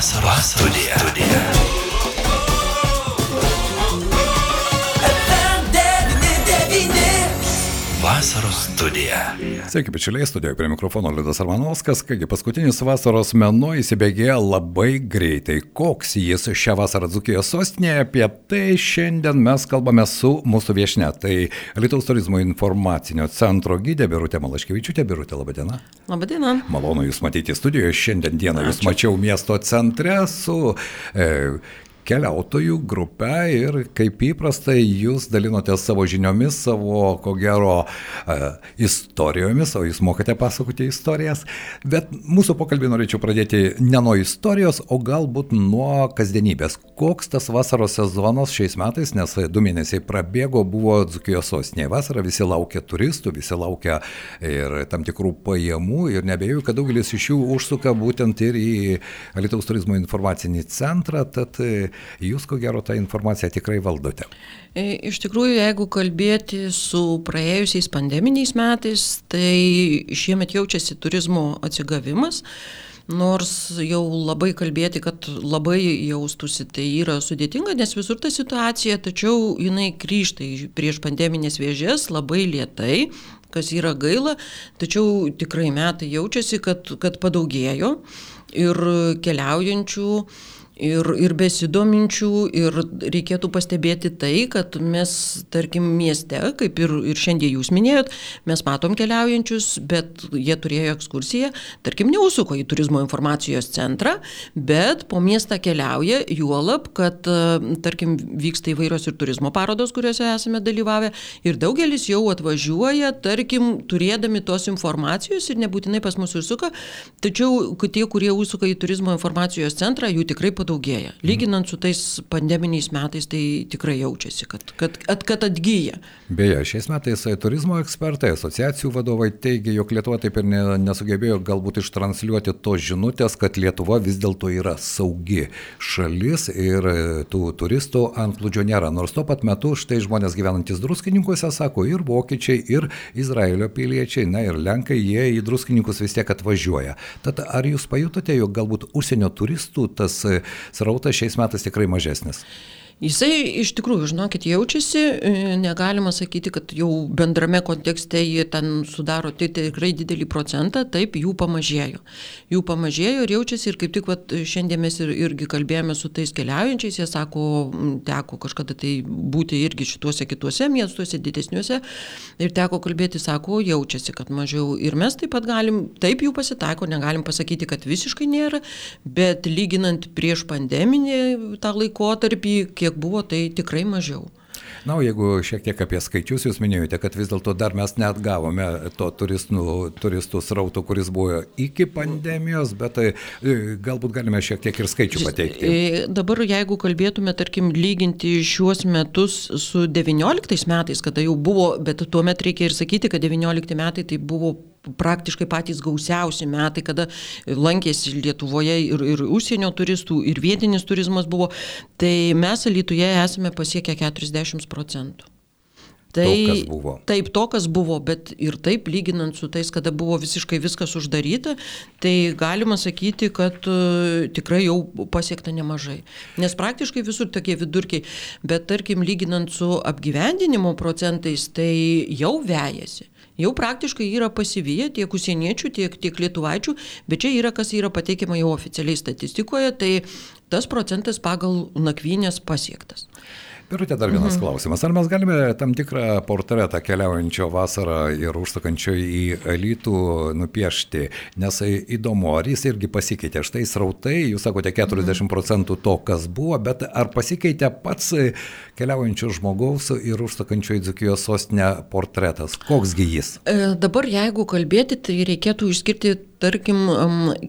Vasaros studija. studija. Vasaros studija. Sveiki, bičiuliai, studijoje prie mikrofono Liudas Armanovskas. Kągi, paskutinis vasaros mėnuo įsibėgėjo labai greitai. Koks jis šią vasarą Dzukijos sostinėje, apie tai šiandien mes kalbame su mūsų viešne. Tai Lietuvos turizmo informacinio centro gydė Birutė Malaškevičiūtė. Birutė, laba diena. Labadiena. Malonu Jūs matyti studijoje. Šiandien dieną Jūs mačiau miesto centre su e, keliautojų grupę ir kaip įprastai jūs dalinote savo žiniomis, savo, ko gero, e, istorijomis, o jūs mokate pasakoti istorijas. Bet mūsų pokalbį norėčiau pradėti ne nuo istorijos, o galbūt nuo kasdienybės. Koks tas vasaros sezonas šiais metais, nes du mėnesiai prabėgo, buvo Dzukijos sostinėje. Vasarą visi laukia turistų, visi laukia ir tam tikrų pajamų ir nebejoju, kad daugelis iš jų užsuka būtent ir į Lietuvos turizmo informacinį centrą. Tad jūs ko gero tą informaciją tikrai valdote. E, Iš tikrųjų, jeigu kalbėti su praėjusiais pandeminiais metais, tai šiemet jaučiasi turizmo atsigavimas. Nors jau labai kalbėti, kad labai jaustųsi, tai yra sudėtinga, nes visur ta situacija, tačiau jinai grįžta prieš pandeminės vėžės labai lietai, kas yra gaila, tačiau tikrai metai jaučiasi, kad, kad padaugėjo ir keliaujančių ir, ir besidominčių, ir reikėtų pastebėti tai, kad mes, tarkim, mieste, kaip ir, ir šiandien jūs minėjot, mes matom keliaujančius, bet jie turėjo ekskursiją, tarkim, neusuko į turizmo informacijos centrą, bet po miestą keliauja, juolab, kad, tarkim, vyksta įvairios ir turizmo parodos, kuriuose esame dalyvavę, ir daugelis jau atvažiuoja, tarkim, turėdami tos informacijos ir nebūtinai pas mus užsuka, tačiau tie, kurie užsuka į turizmo informacijos centrą, jų tikrai padaugėjo daugėja. Lyginant su tais pandeminiais metais, tai tikrai jaučiasi, kad, kad, kad, atgyja. Beje, šiais metais turizmo ekspertai, asociacijų vadovai teigia, jog Lietuva taip ir ne, nesugebėjo galbūt ištranšiuoti tos žinutės, kad Lietuva vis dėlto yra saugi šalis ir tų turistų antplūdžio nėra. Nors tuo pat metu štai žmonės gyvenantis druskininkuose sako ir vokiečiai, ir Izraelio piliečiai, na ir lenkai, jie į druskininkus vis tiek atvažiuoja. Tad ar jūs pajutote, jog galbūt užsienio turistų tas srautas šiais metais tikrai mažesnis. Jisai iš tikrųjų, žinokit, jaučiasi, negalima sakyti, kad jau bendrame kontekste jie ten sudaro tai tikrai didelį procentą, taip, jų pamažėjo. Jų pamažėjo ir jaučiasi ir kaip tik vat, šiandien mes ir, irgi kalbėjome su tais keliaujančiais, jie sako, teko kažkada tai būti irgi šituose kituose miestuose, didesniuose ir teko kalbėti, sako, jaučiasi, kad mažiau. Ir mes taip pat galim, taip jų pasitaiko, negalim pasakyti, kad visiškai nėra, bet lyginant prieš pandeminį tą laikotarpį, kiek kiek buvo, tai tikrai mažiau. Na, jeigu šiek tiek apie skaičius jūs minėjote, kad vis dėlto dar mes net gavome to turistų, turistų srauto, kuris buvo iki pandemijos, bet tai galbūt galime šiek tiek ir skaičių pateikti. E, dabar jeigu kalbėtume, tarkim, lyginti šiuos metus su 19 metais, kada jau buvo, bet tuomet reikia ir sakyti, kad 19 metai tai buvo praktiškai patys gausiausi metai, kada lankėsi Lietuvoje ir, ir užsienio turistų, ir vietinis turizmas buvo, tai mes Lietuvoje esame pasiekę 40 procentų. Tai, to, kas buvo. Taip, to, kas buvo, bet ir taip, lyginant su tais, kada buvo visiškai viskas uždaryta, tai galima sakyti, kad uh, tikrai jau pasiekta nemažai. Nes praktiškai visur tokie vidurkiai, bet tarkim, lyginant su apgyvendinimo procentais, tai jau vejasi jau praktiškai yra pasivyję tiek užsieniečių, tiek, tiek lietuvaičių, bet čia yra, kas yra pateikiama jau oficialiai statistikoje, tai tas procentas pagal nakvynės pasiektas. Birutė, dar vienas mhm. klausimas. Ar mes galime tam tikrą portretą keliaujančio vasarą ir užsukančio į Alytų nupiešti? Nes įdomu, ar jis irgi pasikeitė. Štai srautai, jūs sakote 40 mhm. procentų to, kas buvo, bet ar pasikeitė pats keliaujančio žmogaus ir užsukančio į Dzukijos sostinę portretas? Koksgi jis? E, dabar jeigu kalbėti, tai reikėtų išskirti tarkim,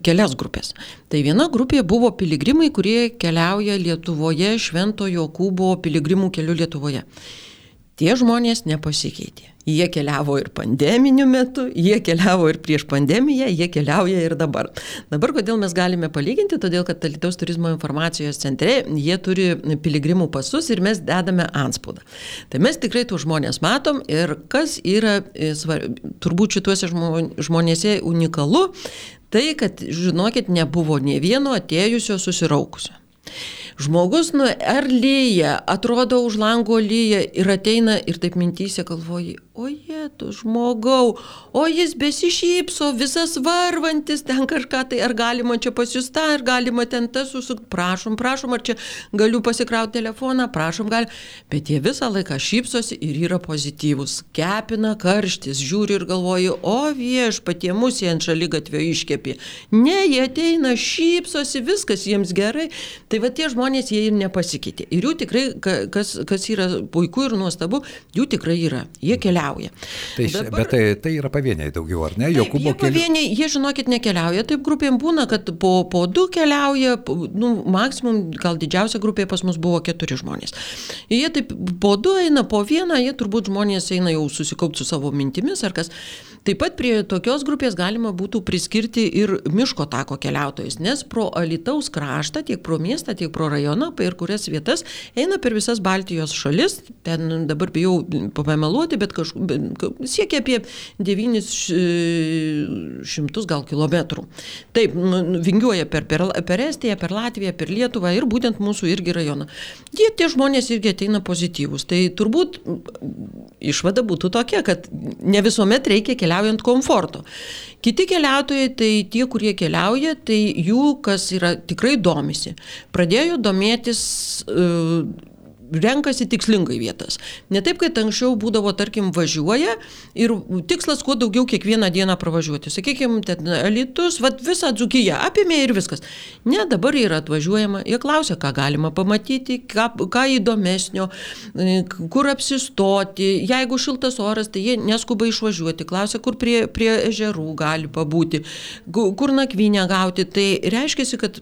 kelias grupės. Tai viena grupė buvo piligrimai, kurie keliauja Lietuvoje Švento Jokūbo piligrimų keliu Lietuvoje. Tie žmonės nepasikeitė. Jie keliavo ir pandeminiu metu, jie keliavo ir prieš pandemiją, jie keliauja ir dabar. Dabar kodėl mes galime palyginti, todėl kad Lietuvos turizmo informacijos centre jie turi piligrimų pasus ir mes dedame anspaudą. Tai mes tikrai tų žmonės matom ir kas yra, e, turbūt šituose žmonėse unikalu, Tai, kad, žinokit, nebuvo nie vieno atėjusio susiraukusio. Žmogus, nu, ar lyja, atrodo už lango lyja ir ateina ir taip mintysė galvoji, o jie tu žmogau, o jis besišypso, visas varvantis, ten kažką tai, ar galima čia pasiusta, ar galima ten tas susukti, prašom, prašom, ar čia galiu pasikrauti telefoną, prašom, gali, bet jie visą laiką šypsosi ir yra pozityvus, kepina karštis, žiūri ir galvoju, o vieš, patie mūsų ant šaly gatvio iškėpė. Ne, jie ateina, šypsosi, viskas jiems gerai. Tai va tie žmonės, jie ir nepasikeitė. Ir jų tikrai, kas, kas yra puiku ir nuostabu, jų tikrai yra. Jie keliauja. Tai, Dabar, bet tai, tai yra pavieniai daugiau, ar ne? Taip, Jokūbo jie pavieniai, jie žinokit, nekeliauja, taip grupėm būna, kad po, po du keliauja, nu, maksimum, gal didžiausia grupė pas mus buvo keturi žmonės. Jie taip po du eina, po vieną, jie turbūt žmonės eina jau susikaupti su savo mintimis ar kas. Taip pat prie tokios grupės galima būtų priskirti ir miško tako keliautojus, nes pro Alitaus kraštą, tiek pro miestą, tiek pro rajoną, per kurias vietas eina per visas Baltijos šalis, ten dabar bijau pameluoti, bet kažkur siekia apie 900 gal kilometrų. Taip, nu, nu, vingiuoja per, per, per Estiją, per Latviją, per Lietuvą ir būtent mūsų irgi rajoną. Jie tie žmonės irgi ateina pozityvus. Tai turbūt išvada būtų tokia, kad ne visuomet reikia keliaujant komforto. Kiti keliautojai, tai tie, kurie keliauja, tai jų, kas yra tikrai domisi, pradėjo domėtis uh, renkasi tikslingai vietas. Ne taip, kad anksčiau būdavo, tarkim, važiuoja ir tikslas kuo daugiau kiekvieną dieną pravažiuoti. Sakykime, ten elitus, vad visą dzukiją apėmė ir viskas. Ne, dabar yra atvažiuojama, jie klausia, ką galima pamatyti, ką, ką įdomesnio, kur apsistoti. Jeigu šiltas oras, tai jie neskuba išvažiuoti, klausia, kur prie, prie ežerų gali pabūti, kur nakvynę gauti. Tai reiškia, kad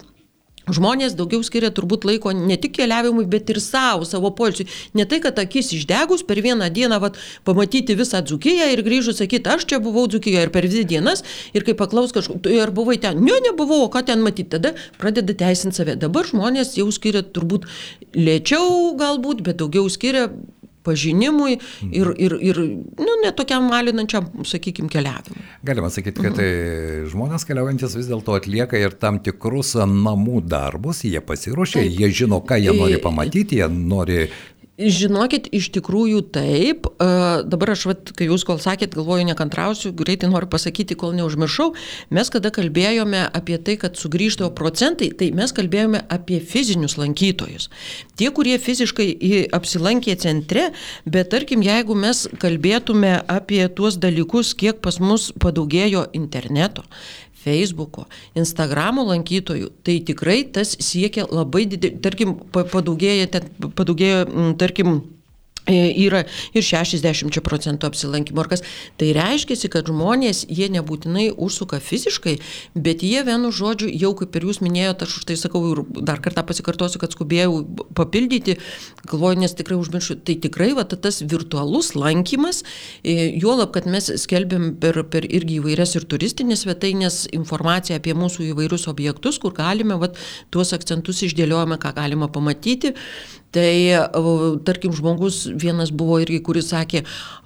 Žmonės daugiau skiria turbūt laiko ne tik keliavimui, bet ir savo, savo polsiui. Ne tai, kad akis išdegus per vieną dieną vat, pamatyti visą dzukiją ir grįžus sakyti, aš čia buvau dzukijoje ir per dvi dienas ir kai paklaus kažkur, ir buvai ten, ne, nebuvau, o ką ten matyti, tada pradeda teisinti save. Dabar žmonės jau skiria turbūt lėčiau galbūt, bet daugiau skiria pažinimui ir, ir, ir nu, netokiam malinančiam, sakykime, keliavimui. Galima sakyti, kad tai žmonės keliaujantis vis dėlto atlieka ir tam tikrus namų darbus, jie pasiruošia, jie žino, ką jie nori pamatyti, jie nori Žinokit, iš tikrųjų taip. Dabar aš, vat, kai jūs kol sakėt, galvoju, nekantrausiu, greitai noriu pasakyti, kol neužmiršau. Mes kada kalbėjome apie tai, kad sugrįžtavo procentai, tai mes kalbėjome apie fizinius lankytojus. Tie, kurie fiziškai apsilankė centre, bet tarkim, jeigu mes kalbėtume apie tuos dalykus, kiek pas mus padaugėjo interneto, Facebook'o, Instagramo lankytojų, tai tikrai tas siekia labai didelį, tarkim, padaugėjo, padaugėjo, tarkim, yra ir 60 procentų apsilankimo. Kas, tai reiškia, kad žmonės, jie nebūtinai užsuka fiziškai, bet jie vienu žodžiu, jau kaip ir jūs minėjote, aš už tai sakau ir dar kartą pasikartosiu, kad skubėjau papildyti, galvoju, nes tikrai užmiršiu, tai tikrai va, tas virtualus lankymas, e, juolab, kad mes skelbėm per, per irgi įvairias ir turistinės svetainės informaciją apie mūsų įvairius objektus, kur galime va, tuos akcentus išdėliojame, ką galima pamatyti. Tai, tarkim, žmogus vienas buvo irgi, kuris sakė,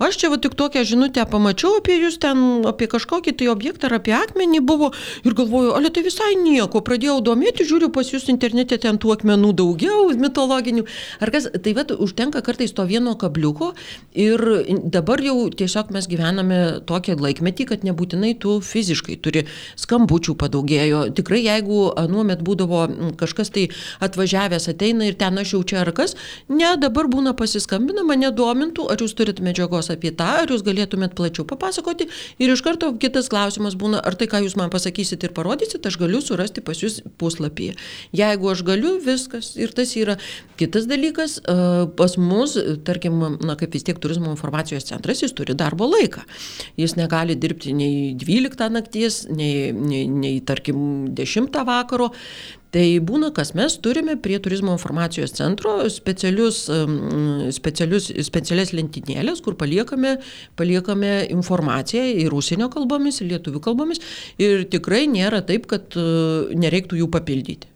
aš čia va tik tokią žinutę pamačiau apie jūs ten, apie kažkokį tai objektą ar apie akmenį buvo ir galvoju, ale tai visai nieko, pradėjau domėti, žiūriu pas jūs internete ten tų akmenų daugiau, mitologinių. Ar kas, tai va, užtenka kartais to vieno kabliuko ir dabar jau tiesiog mes gyvename tokią laikmetį, kad nebūtinai tu fiziškai turi skambučių padaugėjo. Tikrai jeigu anuomet būdavo kažkas tai atvažiavęs ateina ir ten aš jau čia ar kas. Ne, dabar būna pasiskambina, mane domintų, ar jūs turit medžiagos apie tą, ar jūs galėtumėt plačiau papasakoti. Ir iš karto kitas klausimas būna, ar tai, ką jūs man pasakysit ir parodysit, aš galiu surasti pas jūs puslapyje. Jeigu aš galiu, viskas. Ir tas yra kitas dalykas. Pas mus, tarkim, na, kaip vis tiek turizmo informacijos centras, jis turi darbo laiką. Jis negali dirbti nei 12 nakties, nei, nei, nei tarkim, 10 vakaro. Tai būna, kas mes turime prie turizmo informacijos centro specialius, specialius, specialias lentynėlės, kur paliekame, paliekame informaciją ir užsienio kalbomis, ir lietuvių kalbomis. Ir tikrai nėra taip, kad e, nereiktų jų papildyti.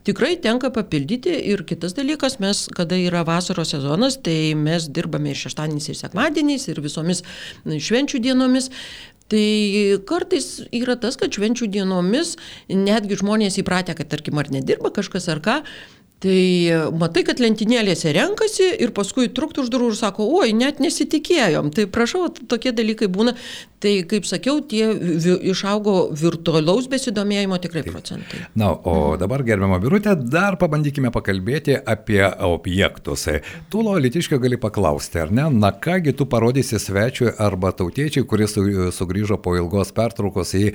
Tikrai tenka papildyti ir kitas dalykas, mes, kada yra vasaros sezonas, tai mes dirbame ir šeštadieniais, ir sekmadieniais, ir visomis švenčių dienomis. Tai kartais yra tas, kad švenčių dienomis netgi žmonės įpratę, kad tarkim ar nedirba kažkas ar ką, Tai matai, kad lentynėlėse renkasi ir paskui truktų už durų ir sako, oi, net nesitikėjom. Tai prašau, tokie dalykai būna. Tai, kaip sakiau, tie vi, išaugo virtualaus besidomėjimo tikrai procentai. Na, o dabar, gerbiamą birutę, dar pabandykime pakalbėti apie objektus. Tulo litiškio gali paklausti, ar ne? Na, kągi tu parodysi svečiui arba tautiečiai, kuris sugrįžo po ilgos pertraukos į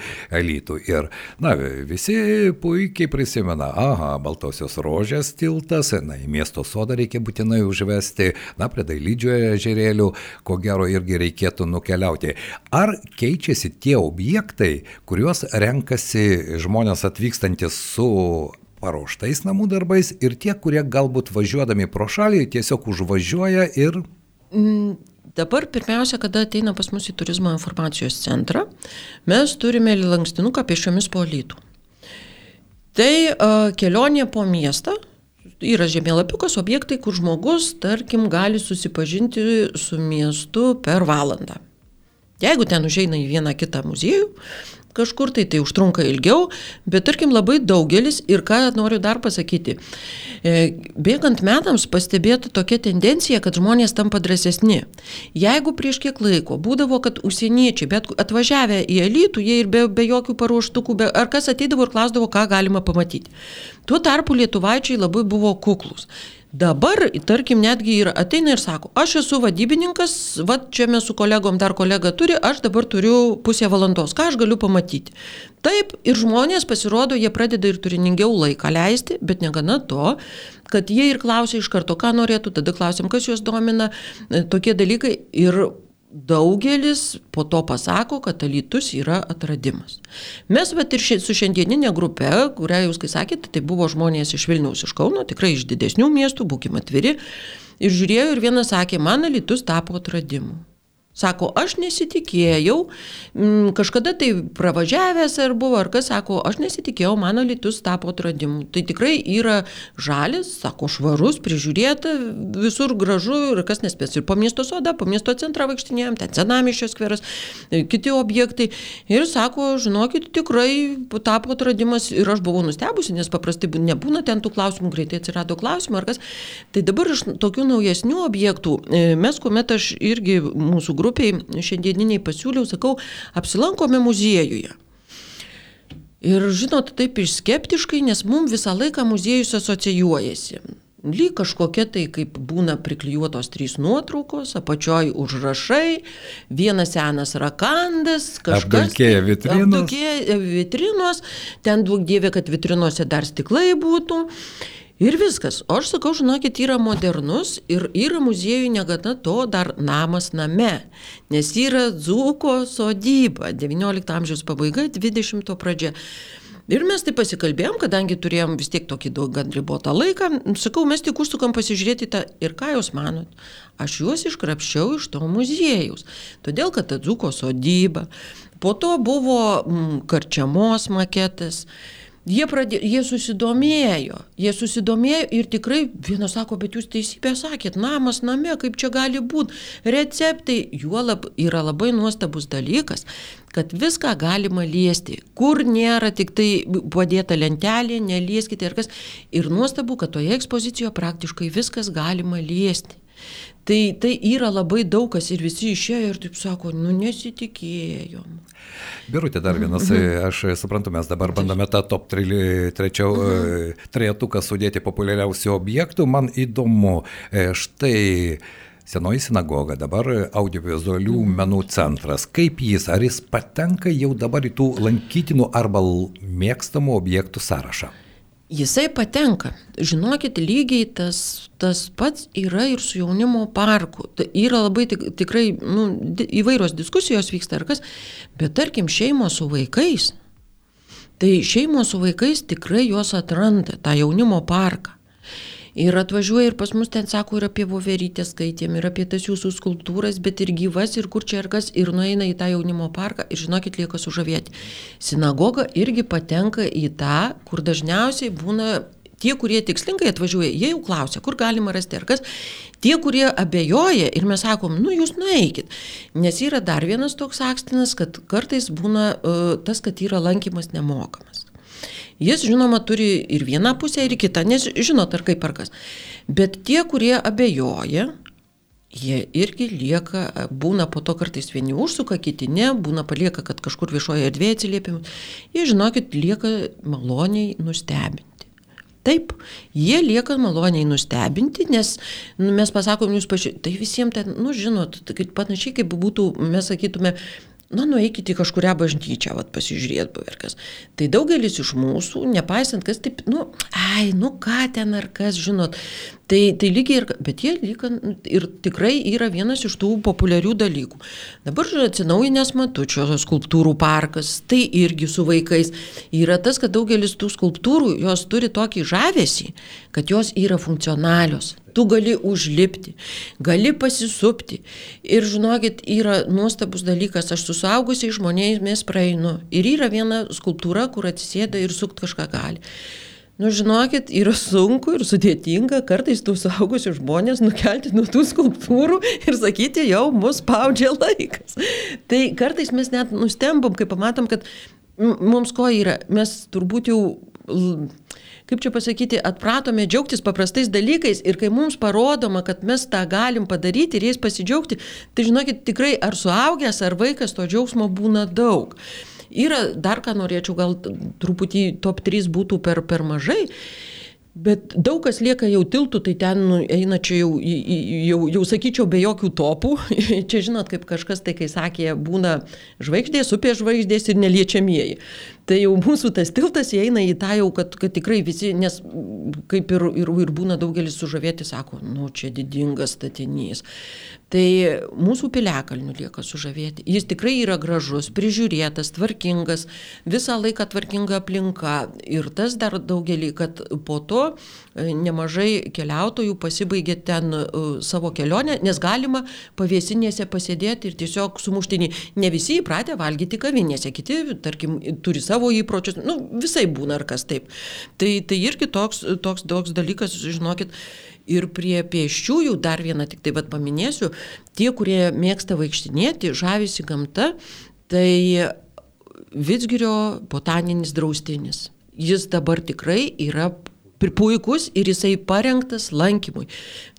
elitų. Ir, na, visi puikiai prisimena, aha, Baltosios rožės tiltas, na, į miesto sodą reikia būtinai užvesti, na, prie Dailydžio ežerėlių, ko gero irgi reikėtų nukeliauti. Ar keičiasi tie objektai, kuriuos renkasi žmonės atvykstantis su paruoštais namų darbais ir tie, kurie galbūt važiuodami pro šalį tiesiog užvažiuoja ir... Mm. Dabar pirmiausia, kada ateina pas mus į turizmo informacijos centrą, mes turime lankstinuką pešiomis po lytų. Tai uh, kelionė po miestą, yra žemėlapiukas objektai, kur žmogus, tarkim, gali susipažinti su miestu per valandą. Jeigu ten užeina į vieną kitą muziejų, kažkur tai tai užtrunka ilgiau, bet tarkim labai daugelis ir ką noriu dar pasakyti, e, bėgant metams pastebėta tokia tendencija, kad žmonės tampa drąsesni. Jeigu prieš kiek laiko būdavo, kad užsieniečiai, bet atvažiavę į elitų, jie ir be, be jokių paruoštukų, be, ar kas ateidavo ir klausdavo, ką galima pamatyti. Tuo tarpu lietuvaičiai labai buvo kuklus. Dabar, tarkim, netgi ir ateina ir sako, aš esu vadybininkas, va čia mes su kolegom dar kolega turi, aš dabar turiu pusę valandos, ką aš galiu pamatyti. Taip, ir žmonės pasirodo, jie pradeda ir turiningiau laiką leisti, bet negana to, kad jie ir klausia iš karto, ką norėtų, tada klausim, kas juos domina, tokie dalykai ir daugelis po to pasako, kad alytus yra atradimas. Mes bet ir ši, su šiandieninė grupė, kurią jūs, kai sakėte, tai buvo žmonės iš Vilniaus, iš Kauno, tikrai iš didesnių miestų, būkime atviri. Ir žiūrėjau ir vienas sakė, man alytus tapo atradimu. Sako, aš nesitikėjau, m, kažkada tai pravažiavęs ar buvo, ar kas sako, aš nesitikėjau, mano lytus tapo atradimu. Tai tikrai yra žalis, sako, švarus, prižiūrėta, visur gražu ir kas nespės. Ir po miesto sodą, po miesto centrą vaikštinėjom, ten senamišio skveras, e, kiti objektai. Ir sako, žinokit, tikrai tapo atradimas ir aš buvau nustebusi, nes paprastai nebūna ten tų klausimų, greitai atsirado klausimų ar kas. Tai dabar iš tokių naujesnių objektų, e, mes kuomet aš irgi mūsų grupė, grupiai šiandieniniai pasiūliau, sakau, apsilankome muziejuje. Ir žinot, taip ir skeptiškai, nes mums visą laiką muziejus asocijuojasi. Lyg kažkokia tai, kaip būna priklijuotos trys nuotraukos, apačioj užrašai, vienas senas rakandas, kažkas. Apdulkėję vitrinos. Apdulkėję vitrinos, ten daug dievė, kad vitrinuose dar stiklai būtų. Ir viskas. O aš sakau, žinokit, yra modernus ir yra muziejui negana to dar namas name, nes yra Dzūko sodyba, XIX amžiaus pabaiga, XX pradžia. Ir mes taip pasikalbėjom, kadangi turėjom vis tiek tokį daug gan ribotą laiką, sakau, mes tik užsukam pasižiūrėti tą ir ką jūs manot. Aš juos iškrapščiau iš to muziejaus, todėl kad ta Dzūko sodyba, po to buvo mm, karčiamos maketas. Jie, pradė, jie susidomėjo, jie susidomėjo ir tikrai vienas sako, bet jūs teisybę sakėt, namas name, kaip čia gali būti, receptai, juolab yra labai nuostabus dalykas, kad viską galima liesti, kur nėra tik tai padėta lentelė, nelieskite ir kas. Ir nuostabu, kad toje ekspozicijoje praktiškai viskas galima liesti. Tai, tai yra labai daug kas ir visi išėjo ir taip sako, nu nesitikėjom. Birutė dar vienas, mhm. aš suprantu, mes dabar bandome tą top trečiau mhm. trejetuką sudėti populiariausių objektų. Man įdomu, e, štai Senoji sinagoga, dabar audiovizualių mhm. menų centras. Kaip jis, ar jis patenka jau dabar į tų lankytinų arba mėgstamų objektų sąrašą? Jisai patenka. Žinokit, lygiai tas, tas pats yra ir su jaunimo parku. Tai yra labai tik, tikrai nu, įvairios diskusijos vyksta ar kas, bet tarkim šeimos su vaikais. Tai šeimos su vaikais tikrai juos atranda, tą jaunimo parką. Ir atvažiuoja ir pas mus ten sako ir apie voverytę skaitėm, ir apie tas jūsų skulptūras, bet ir gyvas, ir kur čia ir kas, ir nueina į tą jaunimo parką ir žinokit, lieka sužavėti. Sinagoga irgi patenka į tą, kur dažniausiai būna tie, kurie tikslingai atvažiuoja, jie jau klausia, kur galima rasti ar kas. Tie, kurie abejoja ir mes sakom, nu jūs nueikit. Nes yra dar vienas toks akstinas, kad kartais būna uh, tas, kad yra lankymas nemokamas. Jis, žinoma, turi ir vieną pusę, ir kitą, nes žinot, ar kaip ar kas. Bet tie, kurie abejoja, jie irgi lieka, būna po to kartais vieni užsuka, kiti ne, būna palieka, kad kažkur viešoje erdvėje atsiliepimus. Jie, žinokit, lieka maloniai nustebinti. Taip, jie lieka maloniai nustebinti, nes nu, mes pasakom, jūs pažiūrėkite, tai visiems ten, nu žinot, tai panašiai kaip būtų, mes sakytume, Na, nueikite į kažkuria bažnyčią, vat pasižiūrėt pavirkas. Tai daugelis iš mūsų, nepaisant, kas taip, nu, ai, nu ką ten ar kas, žinot, tai, tai lygiai ir, bet jie lyga ir tikrai yra vienas iš tų populiarių dalykų. Dabar atsinaujinęs matučio skulptūrų parkas, tai irgi su vaikais yra tas, kad daugelis tų skulptūrų, jos turi tokį žavesį, kad jos yra funkcionalios tu gali užlipti, gali pasisupti. Ir žinokit, yra nuostabus dalykas, aš su suaugusiais žmonėmis praeinu. Ir yra viena skulptūra, kur atsisėda ir sukt kažką gali. Nu, žinokit, yra sunku ir sudėtinga kartais tų saugusių žmonės nukelti nuo tų skulptūrų ir sakyti, jau mus spaudžia laikas. Tai kartais mes net nustembam, kai pamatom, kad mums ko yra, mes turbūt jau kaip čia pasakyti, atpratome džiaugtis paprastais dalykais ir kai mums parodoma, kad mes tą galim padaryti ir jais pasidžiaugti, tai žinokit, tikrai ar suaugęs, ar vaikas to džiaugsmo būna daug. Yra dar ką norėčiau, gal truputį top 3 būtų per, per mažai. Bet daug kas lieka jau tiltų, tai ten nu, eina čia jau, jau, jau sakyčiau, be jokių topų. čia žinot, kaip kažkas tai, kai sakė, būna žvaigždės, upės žvaigždės ir neliečiamieji. Tai jau mūsų tas tiltas įeina į tą jau, kad, kad tikrai visi, nes kaip ir, ir, ir būna daugelis sužavėti, sako, nu čia didingas statinys. Tai mūsų piliakalnių lieka sužavėti. Jis tikrai yra gražus, prižiūrėtas, tvarkingas, visą laiką tvarkinga aplinka. Ir tas dar daugelį, kad po to e, nemažai keliautojų pasibaigė ten e, savo kelionę, nes galima pavėsinėse pasėdėti ir tiesiog sumuštinį. Ne visi įpratę valgyti kavinėse, kiti, tarkim, turi savo savo įpročius, nu, visai būna ar kas taip. Tai, tai irgi toks, toks, toks dalykas, žinokit, ir prie pėsčiųjų dar vieną tik tai vad paminėsiu, tie, kurie mėgsta vaikštinėti, žavisi gamta, tai Vitsgirio botaninis draustinis. Jis dabar tikrai yra puikus ir jisai parengtas lankymui.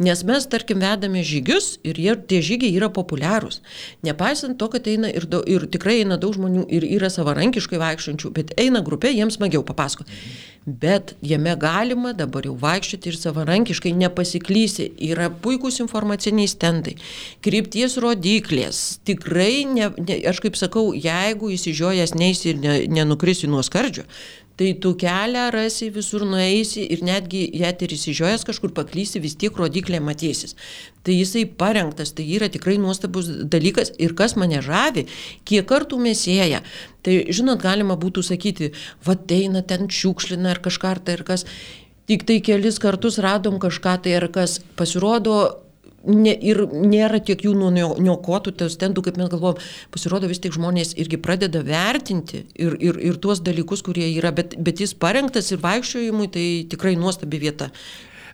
Nes mes, tarkim, vedame žygius ir jie, tie žygiai yra populiarūs. Nepaisant to, kad eina ir, daug, ir tikrai eina daug žmonių ir yra savarankiškai vaikščiančių, bet eina grupė, jiems smagiau papasako. Bet jame galima dabar jau vaikščioti ir savarankiškai nepasiklysi. Yra puikūs informaciniai stendai, krypties rodiklės. Tikrai, ne, ne, aš kaip sakau, jeigu įsižiojęs neįsi ir ne, nenukrisi nuo skardžio, tai tu kelią rasi, visur nueisi ir netgi jet ir įsižiojęs kažkur paklysi, vis tiek rodiklė matysis. Tai jisai parengtas, tai yra tikrai nuostabus dalykas ir kas mane žavi, kiek kartų mes ėję. Tai žinot, galima būtų sakyti, va eina ten šiukšlina ar kažką ar tai ir kas. Tik tai kelis kartus radom kažką tai ar kas. Pasirodo, ne, ir nėra tiek jų nuniokotų stendų, kaip mes galvojom. Pasirodo, vis tik žmonės irgi pradeda vertinti ir, ir, ir tuos dalykus, kurie yra, bet, bet jis parengtas ir vaikščiojimui, tai tikrai nuostabi vieta.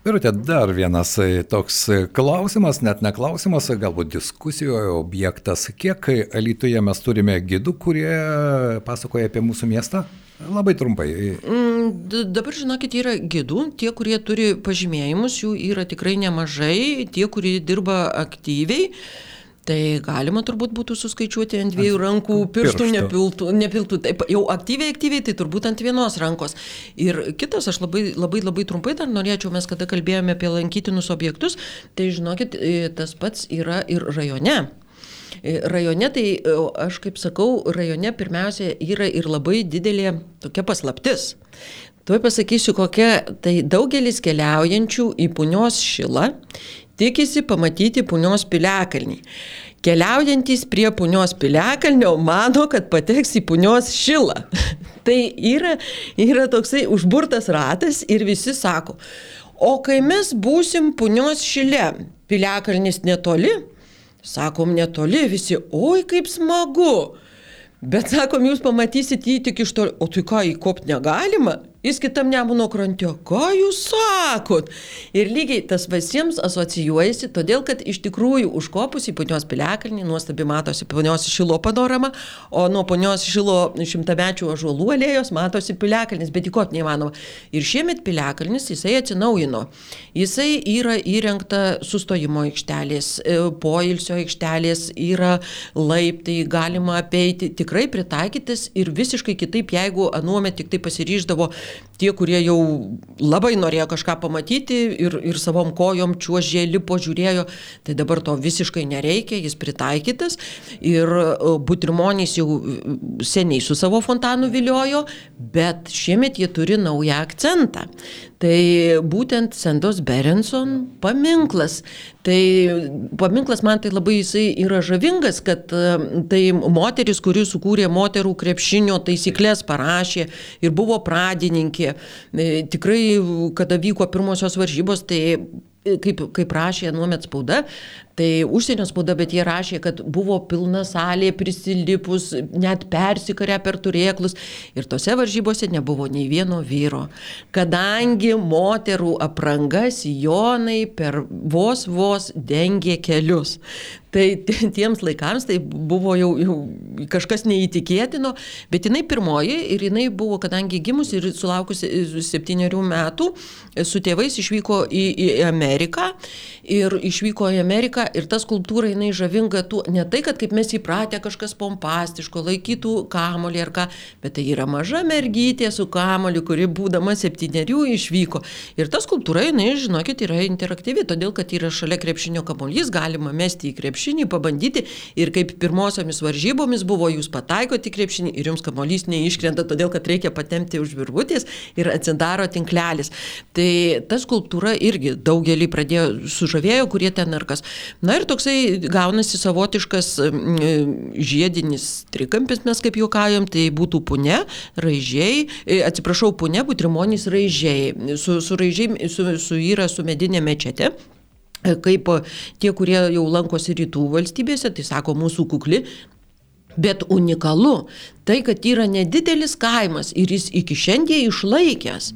Birutė, dar vienas e, toks e, klausimas, net ne klausimas, galbūt diskusijoje objektas. Kiek Alytuje mes turime gidų, kurie pasakoja apie mūsų miestą? Labai trumpai. Mm, dabar, žinokit, yra gidų, tie, kurie turi pažymėjimus, jų yra tikrai nemažai, tie, kurie dirba aktyviai. Tai galima turbūt būtų suskaičiuoti ant dviejų rankų, pirštų nepiltų, nepiltų. Taip, jau aktyviai, aktyviai, tai turbūt ant vienos rankos. Ir kitas, aš labai, labai, labai trumpai dar norėčiau, mes kada kalbėjome apie lankytinus objektus, tai žinokit, e, tas pats yra ir rajone. E, rajone, tai e, aš kaip sakau, rajone pirmiausia yra ir labai didelė tokia paslaptis. Tuoj pasakysiu, kokia tai daugelis keliaujančių į punios šilą tikisi pamatyti punios piliakalnį. Keliaujantis prie punios piliakalnio mano, kad pateks į punios šilą. tai yra, yra toksai užburtas ratas ir visi sako, o kai mes būsim punios šile, piliakalnis netoli, Sakom, netoli visi, oi kaip smagu. Bet sakom, jūs pamatysit jį tik iš toli, o tai ką, įkopti negalima? Jis kitam nemuno krante. Ką jūs sakot? Ir lygiai tas visiems asocijuojasi, todėl kad iš tikrųjų užkopus į ponios piliakalnį nuostabi matosi ponios šilo panorama, o nuo ponios šilo šimtamečių ažuolų alėjos matosi piliakalnis, bet įkopti neįmanoma. Ir šiemet piliakalnis jisai atsinaujino. Jisai yra įrengta sustojimo aikštelės, e, poilsio aikštelės, yra laiptai, galima apeiti, tikrai pritaikytis ir visiškai kitaip, jeigu anuomet tik tai pasiryždavo tie, kurie jau labai norėjo kažką pamatyti ir, ir savom kojom čiuožė, lipo, žiūrėjo, tai dabar to visiškai nereikia, jis pritaikytas ir e, Butrimonys jau e, seniai su savo fontanu viliojo, bet šiemet jie turi naują akcentą. Tai būtent Sendos Berenson paminklas. Tai paminklas man tai labai jisai yra žavingas, kad e, tai moteris, kuri sukūrė moterų krepšinio taisyklės, parašė ir buvo pradininkė. E, tikrai, kada vyko pirmosios varžybos, tai kaip, kaip rašė nuomet spauda, tai užsienio spauda, bet jie rašė, kad buvo pilna salė prisilipus, net persikarę per turėklus ir tose varžybose nebuvo nei vieno vyro. Kadangi moterų apranga sijonai per vos vos dengė kelius. Tai tiems laikams tai buvo jau, jau kažkas neįtikėtino, bet jinai pirmoji ir jinai buvo, kadangi gimus ir sulaukusi septyniarių metų, su tėvais išvyko į, į Ameriką ir išvyko į Ameriką ir ta skulptūra jinai žavinga tų, ne tai, kad kaip mes įpratę kažkas pompastiško, laikytų kamolį ar ką, bet tai yra maža mergytė su kamoliu, kuri būdama septyniarių išvyko. Ir ta skulptūra jinai, žinokit, yra interaktyvi, todėl kad yra šalia krepšinio kamolys, galima mesti į krepšinį pabandyti ir kaip pirmosiomis varžybomis buvo, jūs pataikote į krepšinį ir jums kamuolys neiškrenta, todėl kad reikia patemti už virvutės ir atsidaro tinklelis. Tai ta skulptūra irgi daugelį pradėjo sužavėjo, kurie ten arkas. Na ir toksai gaunasi savotiškas žiedinis trikampis, mes kaip juokajom, tai būtų pune, raižiai, e, atsiprašau, pune, butrimonys raižiai, su, su raižiai, su, su yra su medinė mečete kaip tie, kurie jau lankosi rytų valstybėse, tai sako mūsų kukli, bet unikalu tai, kad yra nedidelis kaimas ir jis iki šiandien išlaikęs,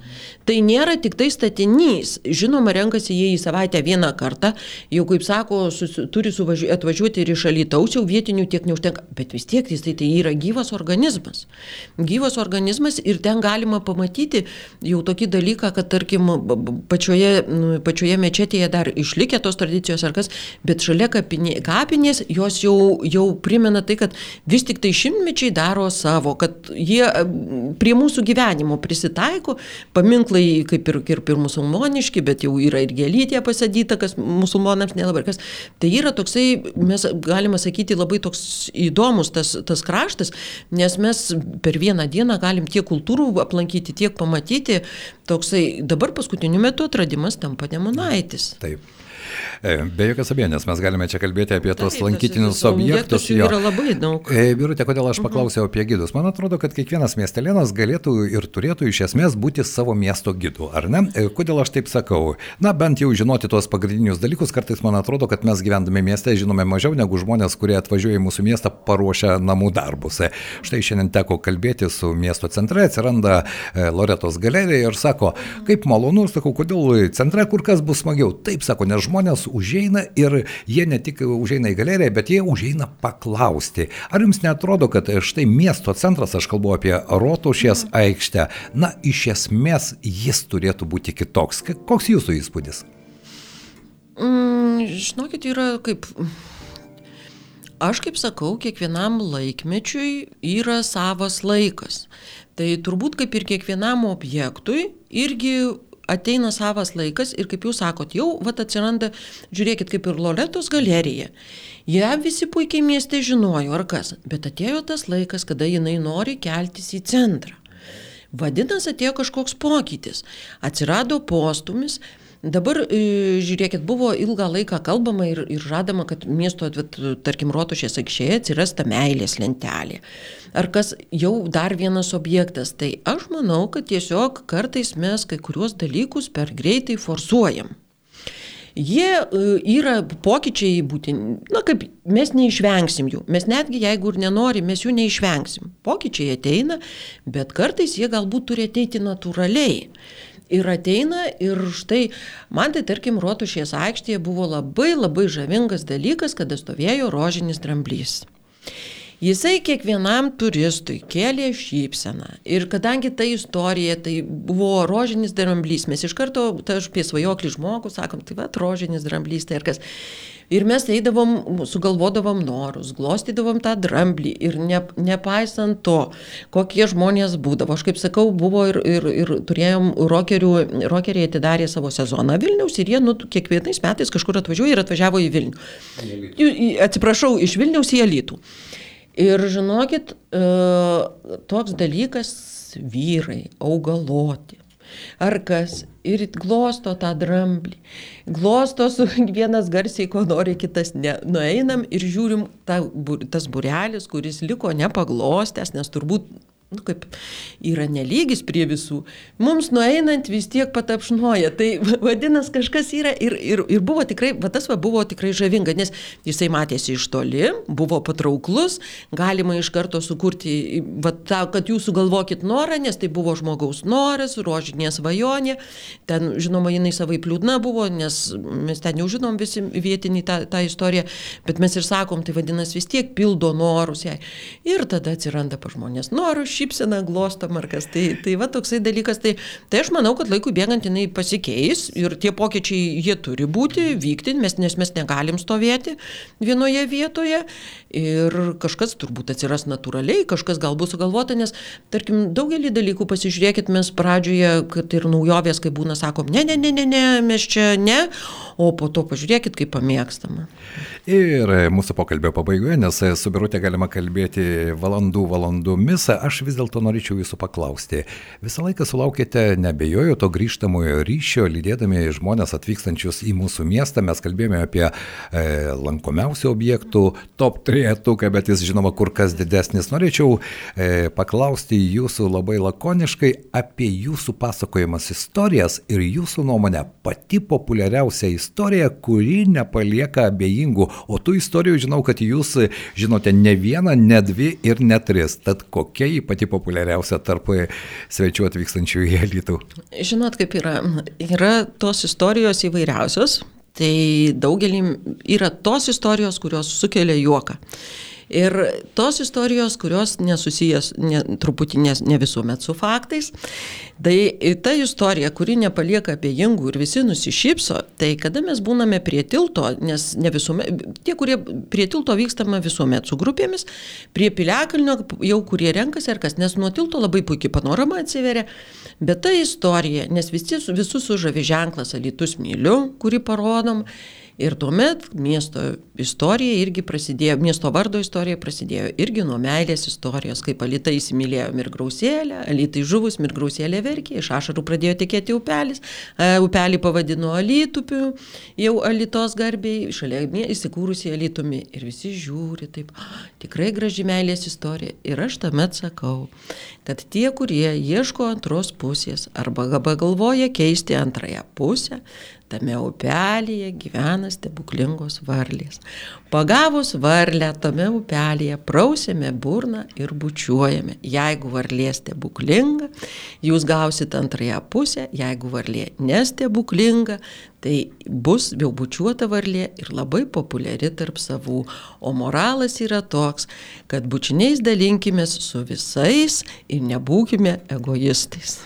tai nėra tik tai statinys. Žinoma, renkasi jie į savaitę vieną kartą, jau kaip sako, sus, turi suvažiu, atvažiuoti ir iš alytaus, jau vietinių tiek neužtenka, bet vis tiek jis tai, tai yra gyvas organizmas. Gyvas organizmas ir ten galima pamatyti jau tokį dalyką, kad tarkim pačioje, nu, pačioje mečetėje dar išlikė tos tradicijos ar kas, bet šalia kapinė, kapinės jos jau, jau primena tai, kad vis tik tai šimtmečiai daro savo, kad jie prie mūsų gyvenimo prisitaiko, paminklai kaip ir, ir, ir musulmoniški, bet jau yra ir gėlytė pasadyta, kas musulmonams nelabai kas. Tai yra toksai, mes galime sakyti, labai toks įdomus tas, tas kraštas, nes mes per vieną dieną galim tiek kultūrų aplankyti, tiek pamatyti, toksai dabar paskutiniu metu atradimas tampa Nemunaitis. Taip. E, be jokios abejonės, mes galime čia kalbėti apie tos lankytinius objektus. Jų yra labai daug. E, Birutė, kodėl aš mhm. paklausiau uh -huh. apie gidus? Man atrodo, kad kiekvienas miestelėnas galėtų ir turėtų iš esmės būti savo miesto gidu, ar ne? E, kodėl aš taip sakau? Na, bent jau žinoti tuos pagrindinius dalykus, kartais man atrodo, kad mes gyvendami mieste žinome mažiau negu žmonės, kurie atvažiuoja į mūsų miestą paruošę namų darbus. Štai šiandien teko kalbėti su miesto centre, atsiranda Loretos galerija ir sako, kaip malonu, sakau, kodėl centre kur kas bus smagiau. Taip, sako, nes žmonės užeina ir jie ne tik užeina į galeriją, bet jie užeina paklausti. Ar jums netrodo, kad štai miesto centras, aš kalbu apie Rotušės mhm. aikštę, na, iš esmės jis turėtų būti kitoks. Koks jūsų įspūdis? Mm, žinokit, yra kaip Aš kaip sakau, kiekvienam laikmečiui yra savas laikas. Tai turbūt kaip ir kiekvienam objektui irgi ateina savas laikas ir kaip jūs sakot, jau vat atsiranda, žiūrėkit, kaip ir Loretos galerija. Jie visi puikiai mieste žinojo, ar kas, bet atėjo tas laikas, kada jinai nori keltis į centrą. Vadinasi, atėjo kažkoks pokytis. Atsirado postumis, Dabar, e, žiūrėkit, buvo ilgą laiką kalbama ir, ir žadama, kad miesto, tarkim, rotušės aikštėje atsiras ta meilės lentelė. Ar kas jau dar vienas objektas. Tai aš manau, kad tiesiog kartais mes kai kuriuos dalykus per greitai forsuojam. Jie e, yra pokyčiai būtini, na kaip mes neišvengsim jų, mes netgi jeigu ir nenorim, mes jų neišvengsim. Pokyčiai ateina, bet kartais jie galbūt turi ateiti natūraliai. Ir ateina ir štai, man tai tarkim, Rotušės aikštėje buvo labai labai žavingas dalykas, kada stovėjo rožinis dramblys. Jisai kiekvienam turistui kėlė šypseną. Ir kadangi ta istorija, tai buvo rožinis dramblys, mes iš karto, tai aš apie svajoklį žmogų sakom, tai va, rožinis dramblys, tai ir kas. Ir mes eidavom, sugalvodavom norus, glostydavom tą dramblį ir ne, nepaisant to, kokie žmonės būdavo. Aš kaip sakau, buvo ir, ir, ir turėjom rokerių, rokeriai atidarė savo sezoną Vilniaus ir jie nu, kiekvienais metais kažkur atvažiuoja ir atvažiavo į Vilnių. Atsiprašau, iš Vilniaus į Elitų. Ir žinokit, e, toks dalykas vyrai, augaloti. Ar kas ir glosto tą dramblį. Glosto su vienas garsiai, ko nori, kitas ne. Nueinam ir žiūrim ta, tas burelis, kuris liko nepaglostęs, nes turbūt nu, kaip yra nelygis prie visų, mums nueinant vis tiek patapšnoja. Tai vadinasi, kažkas yra ir, ir, ir buvo tikrai, va tas va buvo tikrai žavinga, nes jisai matėsi iš toli, buvo patrauklus, galima iš karto sukurti, va tą, kad jūs sugalvokit norą, nes tai buvo žmogaus noras, rožinė svajonė, ten, žinoma, jinai savai pliūdna buvo, nes mes ten jau žinom visi vietinį tą, tą istoriją, bet mes ir sakom, tai vadinasi vis tiek pildo norus jai. Ir tada atsiranda pa žmonės norus šypsena glostom ar kas. Tai, tai va toksai dalykas. Tai, tai aš manau, kad laikui bėgant jinai pasikeis ir tie pokyčiai jie turi būti, vykti, mes, nes mes negalim stovėti vienoje vietoje. Ir kažkas turbūt atsiras natūraliai, kažkas gal bus sugalvota, nes, tarkim, daugelį dalykų pasižiūrėkit, mes pradžioje, kad ir naujovės, kai būna, sakom, ne, ne, ne, ne, ne, mes čia ne, o po to pažiūrėkit, kaip pamėgstama. Ir mūsų pokalbio pabaigoje, nes su Birutė galima kalbėti valandų valandomis, aš vis dėlto norėčiau jūsų paklausti. Visą laiką sulaukėte, nebejoju, to grįžtamojo ryšio, lydėdami žmonės atvykstančius į mūsų miestą. Mes kalbėjome apie e, lankomiausių objektų top 3, bet jis žinoma kur kas didesnis. Norėčiau e, paklausti jūsų labai lakoniškai apie jūsų pasakojimas istorijas ir jūsų nuomonę pati populiariausia istorija, kuri nepalieka abejingų. O tų istorijų žinau, kad jūs žinote ne vieną, ne dvi ir ne tris. Tad kokia ypatinga pati populiariausia tarp svečių atvykstančių į Elitų? Žinot, kaip yra. Yra tos istorijos įvairiausios. Tai daugelį yra tos istorijos, kurios sukelia juoką. Ir tos istorijos, kurios nesusijęs ne, truputį ne, ne visuomet su faktais, tai ta istorija, kuri nepalieka abejingų ir visi nusišypso, tai kada mes būname prie tilto, nes ne visuomet, tie, kurie prie tilto vykstama visuomet su grupėmis, prie piliakalnio jau kurie renkasi ar kas, nes nuo tilto labai puikiai panorama atsiveria, bet ta istorija, nes visi, visus sužavi ženklas Alitus myliu, kurį parodom, Ir tuomet miesto istorija irgi prasidėjo, miesto vardo istorija prasidėjo irgi nuo meilės istorijos, kaip alitai įsimylėjo mirgrausėlę, alitai žuvus mirgrausėlė verkė, iš ašarų pradėjo tekėti upelis, e, upelį pavadino alitupiu, jau alitos garbiai, šalia įsikūrusi alitumi. Ir visi žiūri taip, tikrai graži meilės istorija. Ir aš tamet sakau, kad tie, kurie ieško antros pusės arba galvoja keisti antrąją pusę, Tame upelėje gyvena stebuklingos varlės. Pagavus varlę tame upelėje prausėme burną ir bučiuojame. Jeigu varlė stebuklinga, jūs gausit antrąją pusę, jeigu varlė nestebuklinga, tai bus jau bučiuota varlė ir labai populiari tarp savų. O moralas yra toks, kad bučiniais dalinkime su visais ir nebūkime egoistais.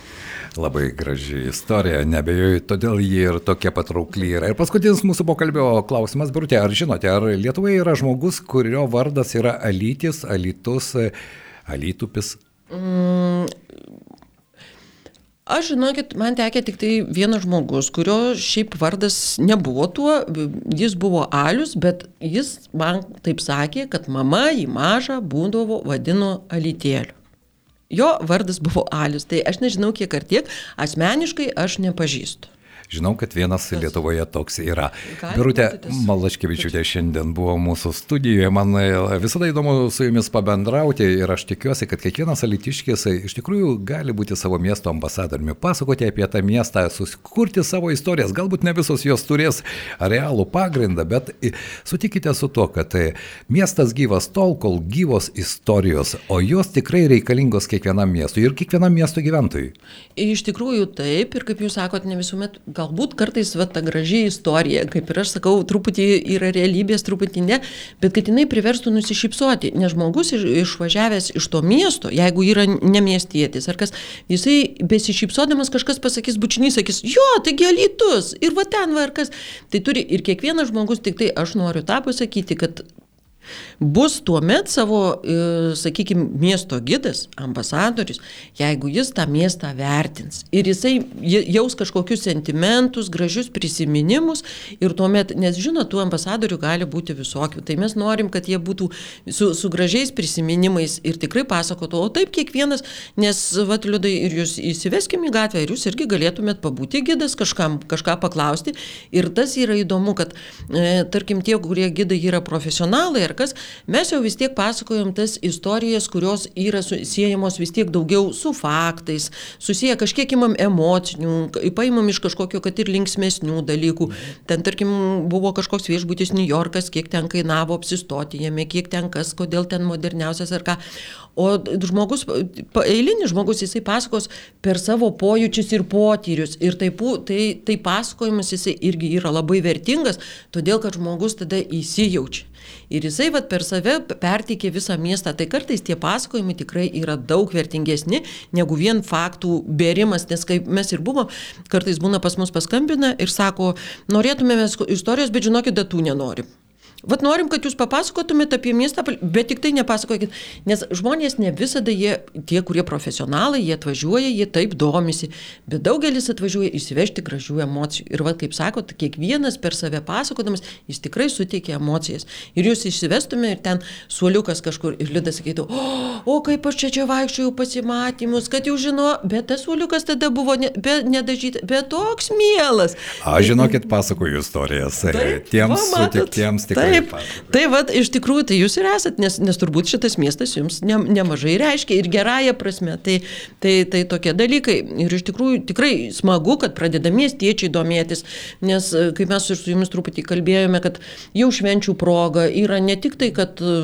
Labai graži istorija, nebejoju, todėl ji ir tokia patraukli yra. Ir paskutinis mūsų pokalbio klausimas, Brutė, ar žinote, ar Lietuvoje yra žmogus, kurio vardas yra Alytis, Alytus, Alytupis? Mm, Aš žinokit, man tekė tik tai vienas žmogus, kurio šiaip vardas nebuvo tuo, jis buvo Alius, bet jis man taip sakė, kad mama jį mažą būdavo vadino Alytėliu. Jo vardas buvo Alius, tai aš nežinau kiek ar tiek, asmeniškai aš nepažįstu. Žinau, kad vienas? Lietuvoje toks yra. Birutė Malaškevičiūtė šiandien buvo mūsų studijoje. Man e, visada įdomu su jumis pabendrauti ir aš tikiuosi, kad kiekvienas alitiškis e, iš tikrųjų gali būti savo miesto ambasadoriumi, pasakoti apie tą miestą, susikurti savo istorijas. Galbūt ne visos jos turės realų pagrindą, bet e, sutikite su to, kad miestas gyvas tol, kol gyvos istorijos, o jos tikrai reikalingos kiekvienam miestui ir kiekvienam miesto gyventojui. Iš tikrųjų taip, ir kaip jūs sakot, ne visuomet, galbūt kartais va, ta graži istorija, kaip ir aš sakau, truputį yra realybės, truputį ne, bet kad jinai priverstų nusišypsoti, nes žmogus iš- išvažiavęs iš to miesto, jeigu yra ne miestietis ar kas, jisai besišypsodamas kažkas pasakys, bučinys sakys, jo, taigi alytus, ir va ten va ar kas. Tai turi ir kiekvienas žmogus, tik tai aš noriu tą pasakyti, kad bus tuo met savo, sakykime, miesto gidas, ambasadorius, jeigu jis tą miestą vertins. Ir jisai jaus kažkokius sentimentus, gražius prisiminimus ir tuomet, nes žinot, tų ambasadorių gali būti visokių, tai mes norim, kad jie būtų su, su gražiais prisiminimais ir tikrai pasakotų, o taip kiekvienas, nes, vat, liudai, ir jūs įsiveskim į gatvę ir jūs irgi galėtumėt pabūti gidas kažkam, kažką paklausti. Ir tas yra įdomu, kad, e, tarkim, tie, kurie gidai yra profesionalai ar kas, mes jau vis tiek pasakojom tas istorijas, kurios yra siejamos vis tiek daugiau su faktais, susiję kažkiek imam emocinių, paimam iš kažkokio, kad ir linksmesnių dalykų. Ten, tarkim, buvo kažkoks viešbutis New Yorkas, kiek ten kainavo apsistoti jame, kiek ten kas, kodėl ten moderniausias ar ką. O žmogus, eilinis žmogus, jisai pasakos per savo pojūčius ir potyrius. Ir tai, pu- tai, tai pasakojimas jisai irgi yra labai vertingas, todėl kad žmogus tada įsijaučia. Ir jisai vat, per save perteikė visą miestą. Tai kartais tie pasakojimai tikrai yra daug vertingesni negu vien faktų bėrimas, nes kaip mes ir buvom, kartais būna pas mus paskambina ir sako, norėtume mes istorijos, bet žinokit, datų nenorim. Vat norim, kad jūs papasakotumėte apie miestą, bet tik tai nepasakokit, nes žmonės ne visada jie, tie, kurie profesionalai, jie atvažiuoja, jie taip domisi, bet daugelis atvažiuoja įsivežti gražių emocijų. Ir vad, kaip sakot, kiekvienas per save pasakodamas, jis tikrai suteikia emocijas. Ir jūs išsivestume ir ten suoliukas kažkur ir liudas sakytų, o, o kaip aš čia čia vaikščiojau pasimatymus, kad jau žino, bet tas suoliukas tada buvo ne, be, nedažytas, bet toks mielas. Aš žinokit, pasakoju istorijas. e, Taip, Tiems va, matot. sutiktiems tikrai. Taip, pasakoju. tai vad, iš tikrųjų, tai jūs ir esat, nes, nes turbūt šitas miestas jums ne, nemažai reiškia ir gerąją prasme. Tai, tai, tai tokie dalykai. Ir iš tikrųjų tikrai smagu, kad pradeda miestiečiai domėtis, nes e, kaip mes ir su jumis truputį kalbėjome, kad jau švenčių proga yra ne tik tai, kad e,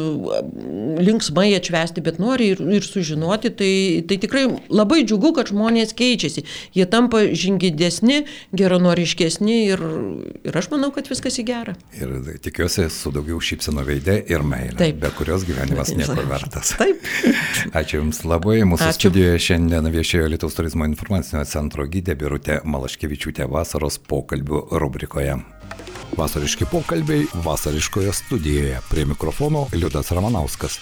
linksmai atšvesti, bet nori ir, ir sužinoti. Tai, tai tikrai labai džiugu, kad žmonės keičiasi. Jie tampa žingidesni, geranoriškesni ir, ir aš manau, kad viskas į gerą. Ir tikiuosi su daugiau šypseno veidė ir meilė, Taip. be kurios gyvenimas nieko vertas. Taip. Ačiū Jums labai. Mūsų Ačiū. studijoje šiandien viešėjo Lietuvos turizmo informacinio centro gydė Birutė Malaškevičiūtė vasaros pokalbių rubrikoje. Vasariški pokalbiai vasariškoje studijoje. Prie mikrofono Liudas Ramanauskas.